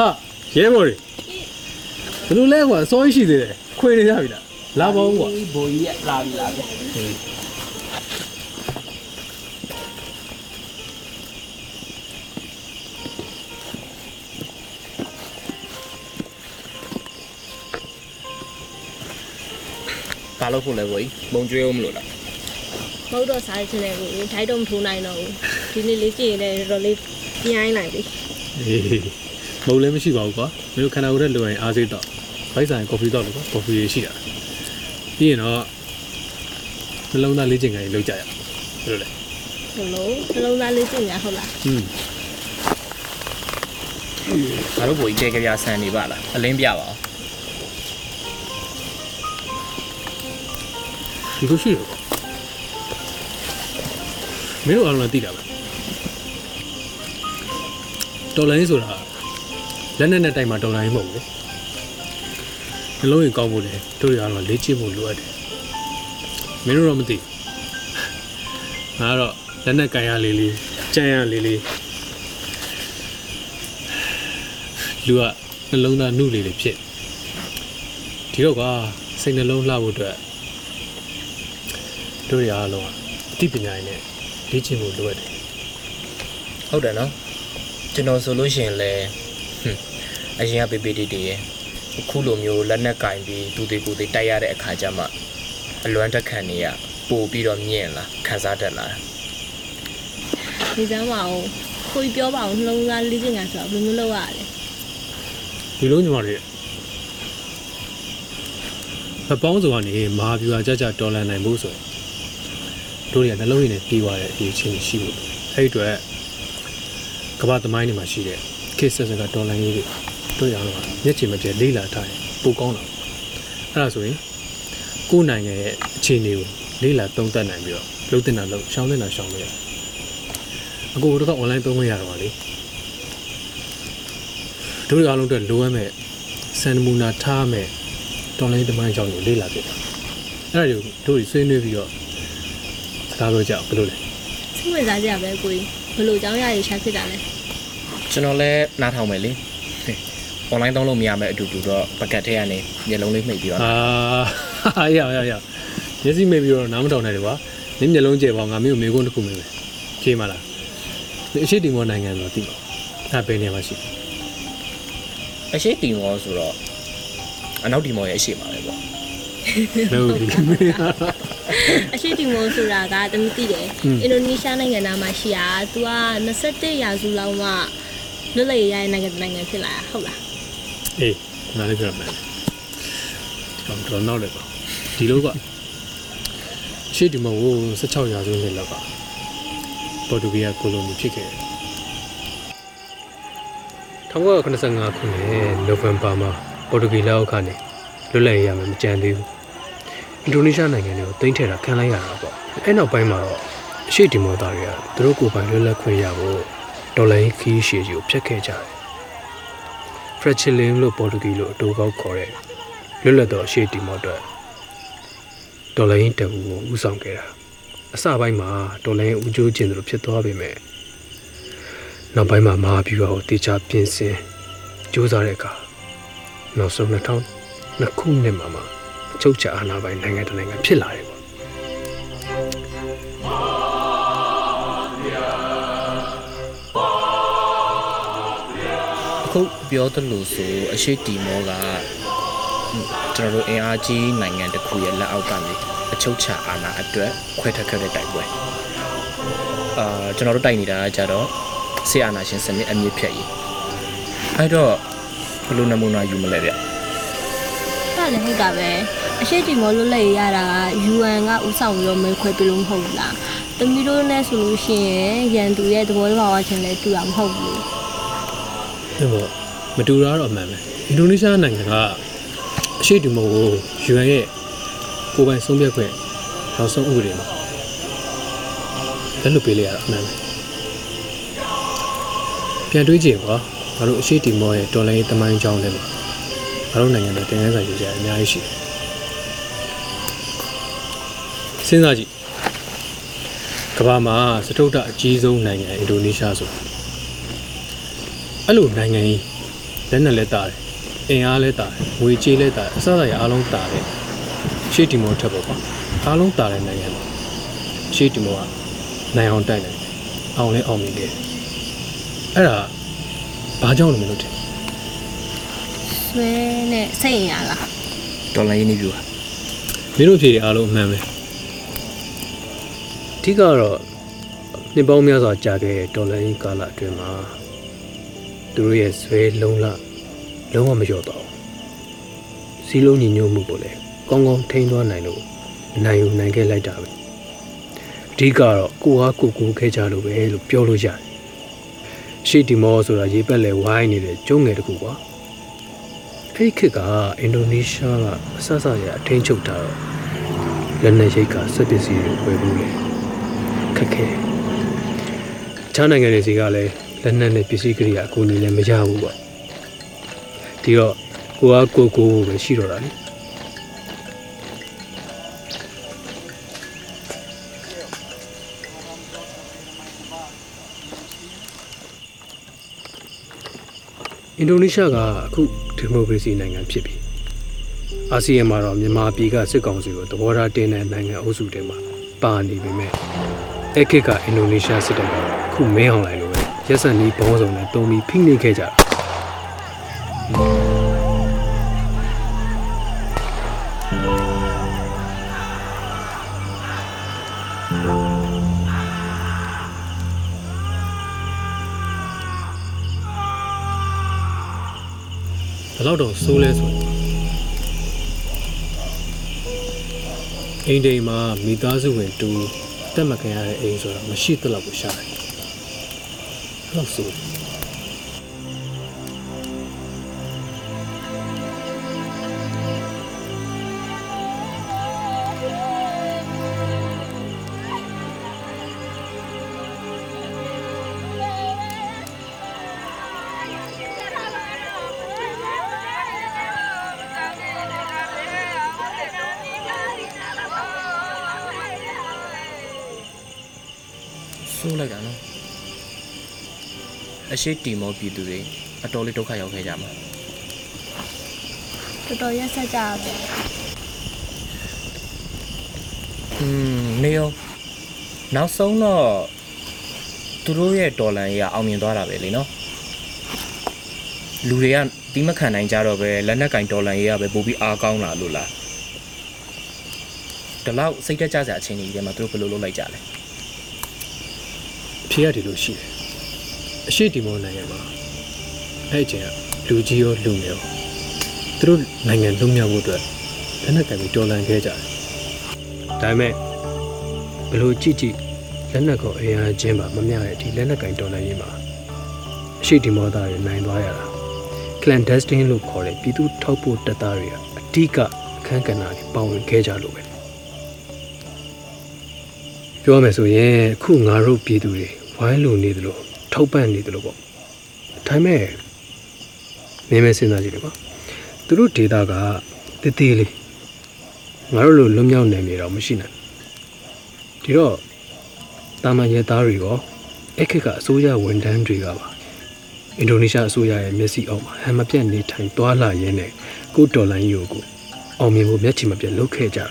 ဟာရဲဘော်တွေဘယ်လိုလဲကွာအစောကြီးရှိသေးတယ်ခွေနေကြပြီလားလာပါဦးကွာဒီဘိုးကြီးကလာပြီလာပြီဘာလို့ဖို့လဲဘိုးကြီးမုံကျွေးအောင်မလို့လားမဟုတ်တော့စားချင်တယ်ကိုဓာတ်တော့မထိုးနိုင်တော့ဘူးဒီနေ့လေးကြည့်ရင်လည်းတော်တော်လေးပြိုင်းနိုင်ပြီအေး မဟုတ်လည်းမရှိပါဘူးကွာမင်းတို့ခန္ဓာကိုယ်ထဲလိုရင်အားစိတ်တော့ဘိုက်ဆိုင်ကော်ဖီတော့လို့ကွာကော်ဖီရရှိတာပြီးရင်တော့နှလုံးသားလေးချင်ခံကြီးလောက်ကြရဘယ်လိုလဲဘလို့နှလုံးသားလေးကြည့်ရဟုတ်လားอืมဘာလို့ဘိုးကြီးတဲကြပြဆန်နေပါလားအလင်းပြပါအောင်ဒီလိုရှိတယ်ကွာမင်းတို့အားလုံးလည်းသိတာပဲတော်လိုင်းဆိုတာ လက်နဲ့နဲ့တိုင်မှာတော်လိုင်းမဟုတ်ဘူးလေနှလုံးရင်ကောင်းဖို့လေတို့ရအောင်လေ့ကျင့်ဖို့လိုအပ်တယ်မင်းတို့တော့မသိဘူးငါကတော့လက်နဲ့ကန်ရလေးလေးကြမ်းရလေးလေးလူကနှလုံးသားနှုတ်လေးလေးဖြစ်ဒီတော့ကွာစိတ်နှလုံးလှဖို့အတွက်တို့ရအောင်အသိပညာရည်နဲ့လေ့ကျင့်ဖို့လိုအပ်တယ်ဟုတ်တယ်နော်ကျွန်တော်ဆိုလို့ရှိရင်လဲဟွန်း အရင်ကပေပေတီတီရဲ့အခုလိုမျိုးလက်နက်ကင်ပြီးသူသေးကိုယ်သေးတိုက်ရတဲ့အခါကျမှအလွမ်းတက်ခံနေရပို့ပြီးတော့မြင့်လာခံစားတတ်လာတာဒီစမ်းမအောင်ကိုကြီးပြောပါအောင်နှလုံးသားလေးကြည့်ရဆိုတော့ဘယ်လိုမျိုးလုပ်ရလဲဒီလိုညီမတွေအပေါင်းစုံကနေမဟာဗျူဟာကြကြတော်လန်နိုင်ဖို့ဆိုရင်တို့တွေကနှလုံးရည်နဲ့ပြီးသွားတဲ့အရေးချင်းရှိဖို့အဲ့ဒီအတွက်ကမ္ဘာသမိုင်းတွေမှာရှိတဲ့ခေတ်ဆက်ဆက်ကတော်လန်ရေးတွေ တို့ရအောင်မျက်ခြေမပြတ်လေးလာထားရင်ပိုကောင်းတာအဲ့ဒါဆိုရင်ကိုယ်နိုင်ငံရဲ့အခြေအနေကိုလေးလာသုံးသပ်နိုင်ပြီးတော့လုံးတင်တာလုံးရှောင်းတင်တာရှောင်းလို့ရတယ်အခုတို့က online သုံးခွင့်ရတော့ပါလေတို့တွေအားလုံးအတွက်လိုအပ်မဲ့စံနမူနာထားမဲ့တော်လိုင်းသမိုင်းကြောင်းကိုလေးလာပြတာအဲ့ဒါတွေကိုတို့တွေဆွေးနွေးပြီးတော့စကားပြောကြအောင်ဘယ်လိုလဲစိတ်ဝင်စားကြရပဲကိုကြီးဘယ်လိုအကြောင်းအရာတွေရှာဖြစ်တာလဲကျွန်တော်လည်းနားထောင်မယ်လေဟဲ့ online သုံးလို့မရမယ့်အတူတူတော့ပကတ်ထဲကနေမျက်လုံးလေးမှိတ်ပြီးတော့ အာဟာရရရမျက်စိမိတ်ပြီးတော့နားမထောင်နိုင်တယ်ကွာနင်းမျက်လုံးကျဲပါငါမျိုးမေကွန်းတစ်ခုမေးမယ်ဖြေးမလားဒီအရှိတီမောနိုင်ငံဆိုတော့သိပါအဲ့ဘယ်နေရာမှာရှိ အရှိတီမောဆိုတော့အနောက်တီမောရဲ့အရှိပါပဲပေါ့ လဲဟုတ်ပြီ အရှိတီမိုဆိုတာကတမသိတယ် อืม အင်ဒိုနီးရှားနိုင်ငံသားမှာရှိတာ तू က21ရာစုလောက်မှလွတ်လပ်ရေးရတဲ့နိုင်ငံတစ်နိုင်ငံဖြစ်လာတာဟုတ်လား အေးနားလေးပြောမယ်ကျွန်တော်တော့လည်းပါဒီလိုကအရှိတီမောကို16ရာစုနှစ်လောက်ကပေါ်တူဂီးယားကိုလိုနီဖြစ်ခဲ့တယ်1985ခုနှစ်နိုဝင်ဘာမှာပေါ်တူဂီလက်အောက်ကနေလွတ်လပ်ရေးရမယ်မကြံသေးဘူးအင်ဒိုနီးရှားနိုင်ငံတွေကိုတင်ထည့်တာခံလိုက်ရတာပေါ့အဲ့နောက်ပိုင်းမှာတော့အရှိတီမောသားတွေကသူတို့ကိုယ်ပိုင်လွတ်လပ်ခွင့်ရဖို့ဒေါ်လာရင်းခီးရှည်ကြီးကိုဖျက်ခဲ့ကြတယ် ဖရက်ချီလင်းလို့ပေါ်တူဂီလို့အတူကောက်ခေါ်တဲ့လွတ်လပ်သောအရှိတီမော့အတွက်ဒေါ်လာရင်းတပူကိုဥဆောင်ခဲ့တာအစပိုင်းမှာဒေါ်လာရင်းဦးကျိုးကျင်သလိုဖြစ်သွားပေမဲ့နောက်ပိုင်းမှာမဟာဗျူဟာကိုတေချာပြင်ဆင်စူးစမ်းတဲ့အခါနောက်ဆုံး2000ခုနှစ်မှာမှအချုပ်ချာအာဏာပိုင်နိုင်ငံတစ်နိုင်ငံဖြစ်လာတယ် အခုပြောသလိုဆိုအရှိတီမောကကျွန်တော်တို့အင်အားကြီးနိုင်ငံတစ်ခုရဲ့လက်အောက်ကနေအချုပ်ချာအာဏာအတွက်ခွဲထွက်ခဲ့တဲ့တိုက်ပွဲအာကျွန်တော်တို့တိုက်နေတာကကြတော့ဆီအာဏာရှင်စနစ်အမြင့်ဖြတ်ရေးအဲ့တော့ဘယ်လိုနမူနာယူမလဲဗျအဲ့ဒါလည်းဟုတ်တာပဲအရှိတီမိုလွတ်လပ်ရေးရတာက UN ကဥဆောင်ပြီးတော့မဲခွဲပြလို့မဟုတ်ဘူးလားတမီတို့နဲ့ဆိုလို့ရှိရင်ရန်သူရဲ့သဘောတဘာဝချင်းလည်းတူတာမဟုတ်ဘူး အဲ့ပေါ့မတူတာတော့အမှန်ပဲအင်ဒိုနီးရှားနိုင်ငံကအရှိတီမောကို UN ရဲ့ကိုယ်ပိုင်ဆုံးဖြတ်ခွင့်နောက်ဆုံးဥပဒေမှာလက်လွတ်ပေးလိုက်ရတာအမှန်ပဲပြန်တွေးကြည့်ကွာငါတို့အရှိတီမောရဲ့တော်လိုင်းတမိုင်းကြောင်းထဲမှာငါတို့နိုင်ငံတွေတင်ငန်းစာယူကြအများကြီးရှိတယ်စဉ်းစားကြည့်ကမ္ဘာမှာစတုတ္တအကြီးဆုံးနိုင်ငံအင်ဒိုနီးရှားဆို အဲ့လိုနိုင်ငံကြီးလက်နဲ့လည်းတာတယ်အင်အားလည်းတာတယ်ငွေကြေးလည်းတာတယ်အစအစရအားလုံးတာတယ်ရှေ့တီမောထက်ပေါ့ကွာအားလုံးတာတဲ့နိုင်ငံတော့ရှေ့တီမောကနိုင်အောင်တိုက်နိုင်တယ်အောင်လည်းအောင်မြင်ခဲ့တယ်အဲ့ဒါဘာကြောင့်လဲမလို့ထင်ဆွဲနဲ့စိတ်ရင်ရလားဒေါ်လာရင်းနှီးပြူဟာမင်းတို့ဖြေတွေအားလုံးအမှန်ပဲအဓိကတော့နှစ်ပေါင်းများစွာကြာခဲ့တဲ့ဒေါ်လာရင်းကာလအတွင်းမှာ သူတို့ရဲ့ဇွဲလုံးလလုံးဝမလျော့တော့ဘူးစီးလုံးညီညွတ်မှုကိုလည်းကောင်းကောင်းထိန်းသွားနိုင်လို့နိုင်ယူနိုင်ခဲ့လိုက်တာပဲအဓိကတော့ကိုအားကိုကိုခဲ့ကြလို့ပဲလို့ပြောလို့ရတယ်ရှေ့တီမောဆိုတာရေပက်လဲဝိုင်းနေတဲ့ကျုံးငယ်တစ်ခုကွာအဲ့ဒီခေတ်ကအင်ဒိုနီးရှားကအဆအဆရအထင်းချုပ်တာတော့လက်နက်ရိတ်ကစက်ပစ္စည်းတွေဝယ်ဖို့လေခက်ခဲခြားနိုင်ငံတွေစီကလည်း လက်နက်နဲ့ပစ္စည်းကိရိယာအကူအညီလည်းမရဘူးပေါ့ဒီတော့ကိုအားကိုကိုပဲရှိတော့တာလေအင်ဒိုနီးရှားကအခုဒီမိုကရေစီနိုင်ငံဖြစ်ပြီအာဆီယံမှာတော့မြန်မာပြည်ကစစ်ကောင်စီကိုသဘောထားတင်းတဲ့နိုင်ငံအုပ်စုတွေမှာပါနေပေမဲ့အဲ့ခေတ်ကအင်ဒိုနီးရှားစစ်တပ်ကအခုမင်းအောင်လိုက်လို့ပဲ ရက်စက်နီးဘောင်းဆောင်နဲ့တုံးပြီးဖိနှိပ်ခဲ့ကြတာဘယ်တော့တော့စိုးလဲဆိုရင်အိမ်တိမ်မှာမိသားစုဝင်တူတက်မခံရတဲ့အိမ်ဆိုတော့မရှိသလောက်ကိုရှာတယ် အဲ့တော့ အရှိတီမောပြည်သူတွေအတော်လေးဒုက္ခရောက်ခဲ့ကြမှာတော်တော်ရက်ဆက်ကြတယ်อืมနေရောနောက်ဆုံးတော့သူတို့ရဲ့ဒေါ်လာကြီးကအောင်မြင်သွားတာပဲလေနော်လူတွေကတီးမခံနိုင်ကြတော့ပဲလက်နက်ကင်ဒေါ်လာကြီးကပဲပို့ပြီးအားကောင်းလာလို့လားဒီလောက်စိတ်တက်ကြစရာအချိန်ကြီးတွေမှာသူတို့ဘယ်လိုလုပ်လိုက်ကြလဲအဖြေရတယ်လို့ရှိတယ် အရှိတီမောနိုင်ငံမှာအဲ့အချိန်ကလူကြီးရောလူငယ်ရောသူတို့နိုင်ငံလွတ်မြောက်ဖို့အတွက်လက်နက်ကင်ပြီးတော်လှန်ခဲ့ကြတယ်ဒါပေမဲ့ဘယ်လိုကြည့်ကြည့်လက်နက်ကိုအင်အားချင်းပါမမျှတဲ့ဒီလက်နက်ကင်တော်လှန်ရေးမှာအရှိတီမောသားတွေနိုင်သွားရတာ clandestine လို့ခေါ်တဲ့ပြည်သူထောက်ပို့တပ်သားတွေကအဓိကအခန်းကဏ္ဍတွေပါဝင်ခဲ့ကြလို့ပဲပြောရမယ်ဆိုရင်အခုငါတို့ပြည်သူတွေဝိုင်းလုံနေသလို ထောက်ပံ့နေသလိုပေါ့ဒါပေမဲ့မင်းမစဉ်းစားကြည့်လေကွာသူတို့ဒေတာကတည်တည်လေးငါတို့လိုလွတ်မြောက်နိုင်နေတော့မရှိနိုင်ဒီတော့တာမန်ရဲသားတွေရောအခက်ကအစိုးရဝန်ထမ်းတွေကပါအင်ဒိုနီးရှားအစိုးရရဲ့မျက်စိအောက်မှာဟန်မပြတ်နေထိုင်သွားလာရင်းနဲ့ကိုဒေါ်လာယူကိုအောင်မြင်ဖို့မျက်ခြေမပြတ်လုပ်ခဲ့ကြတာ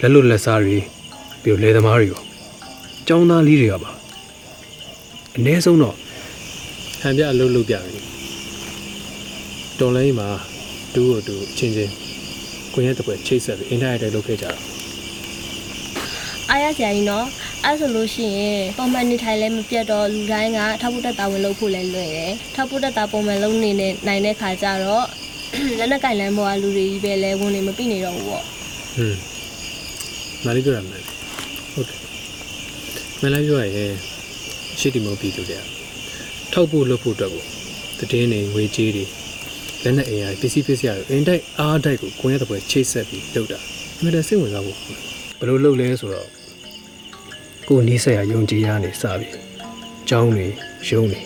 လက်လွတ်လက်စားတွေပြီးတော့လယ်သမားတွေရောចောင်းသားလေးတွေကပါ အ ਨੇ ဆုံးတော့ဟန်ပြအလုပ်လုပ်ပြပြီတော်လိုင်းမှာတူကိုတူအချင်းချင်းကိုရဲတစ်ပွဲချိတ်ဆက်ပြီးအင်တာနက်တွေလုပ်ခဲ့ကြတာအားရစရာကြီးနော်အဲ့ဆိုလို့ရှိရင်ပုံမှန်နေထိုင်လဲမပြတ်တော့လူတိုင်းကထောက်ဖို့တက်တာဝင်လုပ်ဖို့လဲလွယ်တယ်ထောက်ဖို့တက်တာပုံမှန်လုပ်နေနဲ့နိုင်တဲ့ခါကျတော့လက်နက်ကင်လမ်းပေါ်ကလူတွေကြီးပဲလဲဝင်နေမပြိနေတော့ဘူးပေါ့ဟွန်းမလေးပြောရမယ်ဟုတ်တယ်မလေးပြောရရင် ရှိတီမောပြည်သူတွေကထောက်ဖို့လုပ်ဖို့အတွက်ကိုတည်င်းနေငွေကြေးတွေလက်နဲ့အင်အားပစ္စည်းပစ္စည်းတွေအင်တိုက်အားတိုက်ကိုကိုရဲတစ်ပွဲချိတ်ဆက်ပြီးလုပ်တာအမှန်တန်စိတ်ဝင်စားဖို့ဘယ်လိုလုပ်လဲဆိုတော့ကိုယ်နီးစက်ရယုံကြည်ရနေစပြီအကြောင်းတွေယုံနေ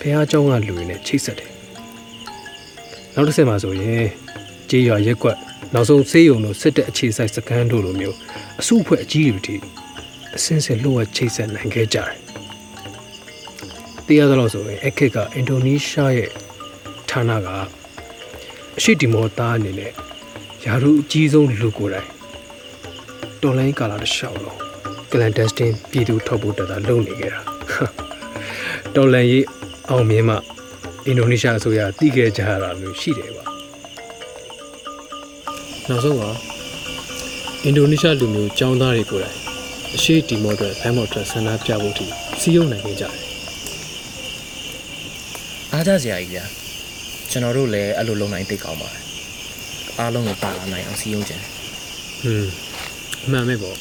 ဖះเจ้าကလူတွေနဲ့ချိတ်ဆက်တယ်နောက်တစ်ဆက်မှာဆိုရင်ကြေးရွာရက်ကွက်နောက်ဆုံးဆေးရုံတို့စစ်တဲ့အခြေစိုက်စခန်းတို့လိုမျိုးအစုအဖွဲ့အကြီးတွေထိအစင်းစင်လှုပ်ဝက်ချိတ်ဆက်နိုင်ခဲ့ကြတယ် သိရသလောက်ဆိုရင်အခက်ကအင်ဒိုနီးရှားရဲ့ဌာနကအရှိတီမောသားအနေနဲ့ယာရုအကြီးဆုံးလူကိုယ်တိုင်တော်လိုင်းကာလာတစ်လျှောက်လုံးကလန်ဒက်စတင်ပြည်သူထောက်ဖို့တက်တာလုပ်နေကြတာတော်လန်ရေးအောင်မြင်မှအင်ဒိုနီးရှားအစိုးရတည်ခဲ့ကြရတာမျိုးရှိတယ်ပါနောက်ဆုံးကအင်ဒိုနီးရှားလူမျိုးចောင်းသားတွေကိုယ်တိုင်အရှိတီမောအတွက်ဘိုင်းမော်အတွက်ဆန္ဒပြဖို့အထိစီးရုံနိုင်ခဲ့ကြတယ် အားကြစရာကြီးဗျာကျွန်တော်တို့လည်းအဲ့လိုလုံနိုင်သိကောင်းပါတယ်အားလုံးကိုပါလာနိုင်အောင်စီးရုံးကြတယ်ဟွန်းအမှန်ပဲပေါ့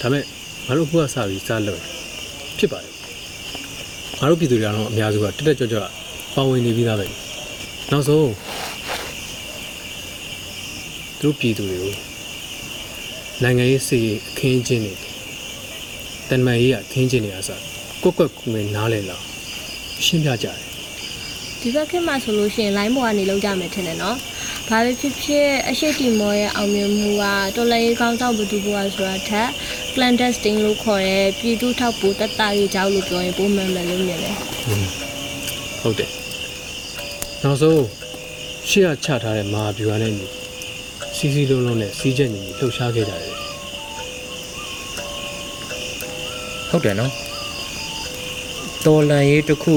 ဒါပေမဲ့ငါတို့ခုကစပြီးစားလို့ဖြစ်ပါတယ်ငါတို့ပြည်သူတွေကတော့အများစုကတက်တက်ကြွကြွပါဝင်နေပြီးသားပဲနောက်ဆုံးသူတို့ပြည်သူတွေကိုနိုင်ငံရေးစီရေးအခင်းချင်းနေတန်မန်ရေးအခင်းချင်းနေအစားကွက်ကွက်ကူငယ်နားလဲလာရှင်းပြကြတယ် ဒီဘက်ခေတ်မှာဆိုလို့ရှိရင် line ပေါ်ကနေလောက်ကြမယ်ထင်တယ်နော်။ဘာပဲဖြစ်ဖြစ်အရှိတီမောရဲ့အောင်မြင်မှုကတော်လိုင်းကောင်းဆောင်ဘသူဘွားဆိုတာထက် clandestine လို့ခေါ်တဲ့ပြည်သူထောက်ပိုတက်တာရေးကြောက်လို့ပြောရင်ပုံမှန်ပဲလို့မြင်တယ်ဟုတ်တယ်နောက်ဆုံးရှေ့ကချထားတဲ့မဟာဗျူဟာနဲ့ညီစီစီလုံးလုံးနဲ့စီးချက်ညီညီလှုပ်ရှားခဲ့ကြတယ်ဟုတ်တယ်နော်တော်လန်ရေးတစ်ခု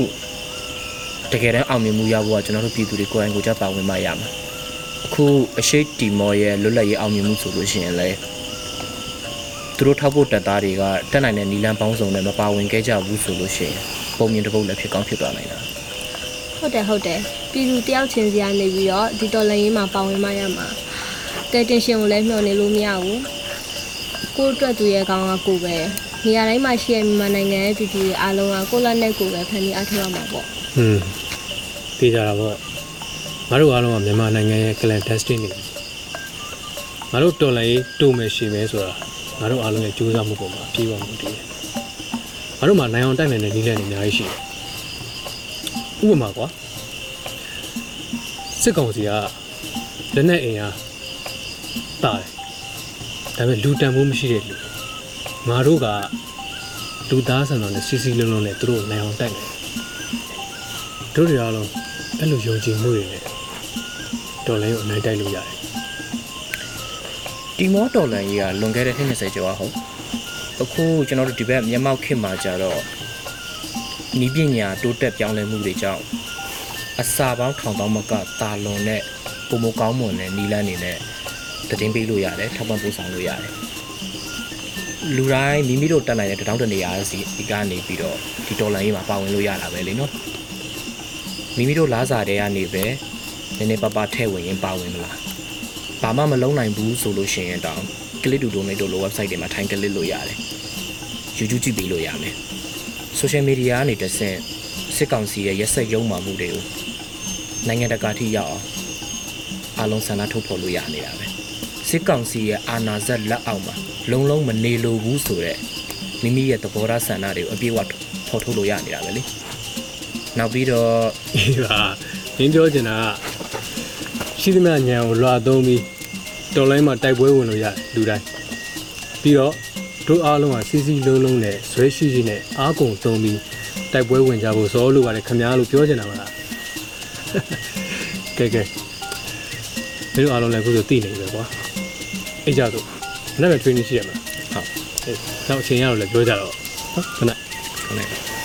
တကယ်တမ်းအောင်မြင်မှုရဖို့ကကျွန်တော်တို့ပြည်သူတွေကိုယ်တိုင်ကိုယ်ကြပါဝင်မှရမှာအခုအရှိတ်တီမော်ရဲ့လွတ်လပ်ရေးအောင်မြင်မှုဆိုလို့ရှိရင်လည်းသူတို့ထောက်ဖို့တက်သားတွေကတက်နိုင်တဲ့နီလန်ပေါင်းစုံနဲ့မပါဝင်ခဲ့ကြဘူးဆိုလို့ရှိရင်ပုံမြင်တစ်ပုတ်လည်းဖြစ်ကောင်းဖြစ်သွားနိုင်တာ။ဟုတ်တယ်ဟုတ်တယ်ပြည်သူတယောက်ချင်းစီကနေပြီးတော့ဒီတော်လိုင်းရေးမှာပါဝင်မှရမှာ။ကဲတင်ရှင်ကိုလည်းမျှော်နေလို့မရဘူး။ကိုယ့်အတွက်သူရဲ့ကောင်းကကိုယ်ပဲနေရာတိုင်းမှာရှိတဲ့မြန်မာနိုင်ငံရဲ့ပြည်သူတွေအားလုံးကကိုယ့်လက်နဲ့ကိုယ်ပဲဖန်တီးအားထုတ်ရမှာပေါ့။ဟွန်း သိကြတာပေါ့ငါတို့အားလုံးကမြန်မာနိုင်ငံရဲ့ clan testing နေငါတို့တော်လိုင်းတူမယ်ရှိမယ်ဆိုတာငါတို့အားလုံးရဲ့ကြိုးစားမှုပေါ်မှာပြေးပါမှုတည်တယ်ငါတို့မှာနိုင်အောင်တိုက်နိုင်တဲ့နည်းလမ်းတွေအများကြီးရှိတယ်ဥပမာကွာစစ်ကောင်စီကလက်နက်အင်အားတာတယ်ဒါပေမဲ့လူတန်ဖို့မရှိတဲ့လူငါတို့ကလူသားဆန်တော်နဲ့စီစီလုံးလုံးနဲ့သူတို့ကိုနိုင်အောင်တိုက်နိုင်တယ်တို့တွေအားလုံး အဲ့လိုယုံကြည်မှုတွေနဲ့တော်လိုင်းကိုအနိုင်တိုက်လို့ရတယ်တီမောတော်လန်ကြီးကလွန်ခဲ့တဲ့နှစ်20ကျော်ဟုတ်အခုကျွန်တော်တို့ဒီဘက်မြန်မာခေတ်မှာကြတော့နီးပညာတိုးတက်ပြောင်းလဲမှုတွေကြောင့်အစာပေါင်းထောင်တောင်းမကတာလွန်နဲ့ပုံမကောင်းမွန်တဲ့နီလန်းနေနဲ့တည်င်းပေးလို့ရတယ်ထောက်ပံ့ပို့ဆောင်လို့ရတယ်လူတိုင်းမိမိတို့တက်နိုင်တဲ့တထောင်တနေရာစီဒီကနေပြီးတော့ဒီတော်လန်ကြီးမှာပါဝင်လို့ရတာပဲလေနော် မိမိတို့လားစာတဲ့ကနေပဲနည်းနည်းပါးပါးထည့်ဝင်ရင်ပါဝင်မလားဘာမှမလုံးနိုင်ဘူးဆိုလို့ရှိရင်တောင် click to donate တို့လို website တွေမှာထိုင် click လို့ရတယ် YouTube ကြည့်ပြီးလို့ရမယ် social media ကနေတဆင့်စစ်ကောင်စီရဲ့ရက်စက်ရုံမှမှုတွေကိုနိုင်ငံတကာထိရောက်အောင်အားလုံးဆန္ဒထုတ်ဖော်လို့ရနေတာပဲစစ်ကောင်စီရဲ့အာဏာဇက်လက်အောက်မှာလုံလုံးမနေလိုဘူးဆိုတော့မိမိရဲ့သဘောထားဆန္ဒတွေကိုအပြည့်အဝဖော်ထုတ်လို့ရနေတာပဲလေ နောက်ပြီးတော့အေးပါမင်းပြောချင်တာကရှိသမျှညံကိုလွာသုံးပြီးတော်လိုင်းမှာတိုက်ပွဲဝင်လို့ရတယ်လူတိုင်းပြီးတော့တို့အားလုံးကစီစီလုံးလုံးနဲ့ဇွဲရှိရှိနဲ့အားကုန်သုံးပြီးတိုက်ပွဲဝင်ကြဖို့စောလို့ပါတယ်ခမများလို့ပြောချင်တာမလားကဲကဲမင်းတို့အားလုံးလည်းအခုဆိုသိနေပြီပဲကွာအေးကြတော့နောက်ပဲ training ရှိရမှာဟုတ်အေးနောက်အချိန်ရတော့လည်းပြောကြတော့ဟုတ်ခဏခဏ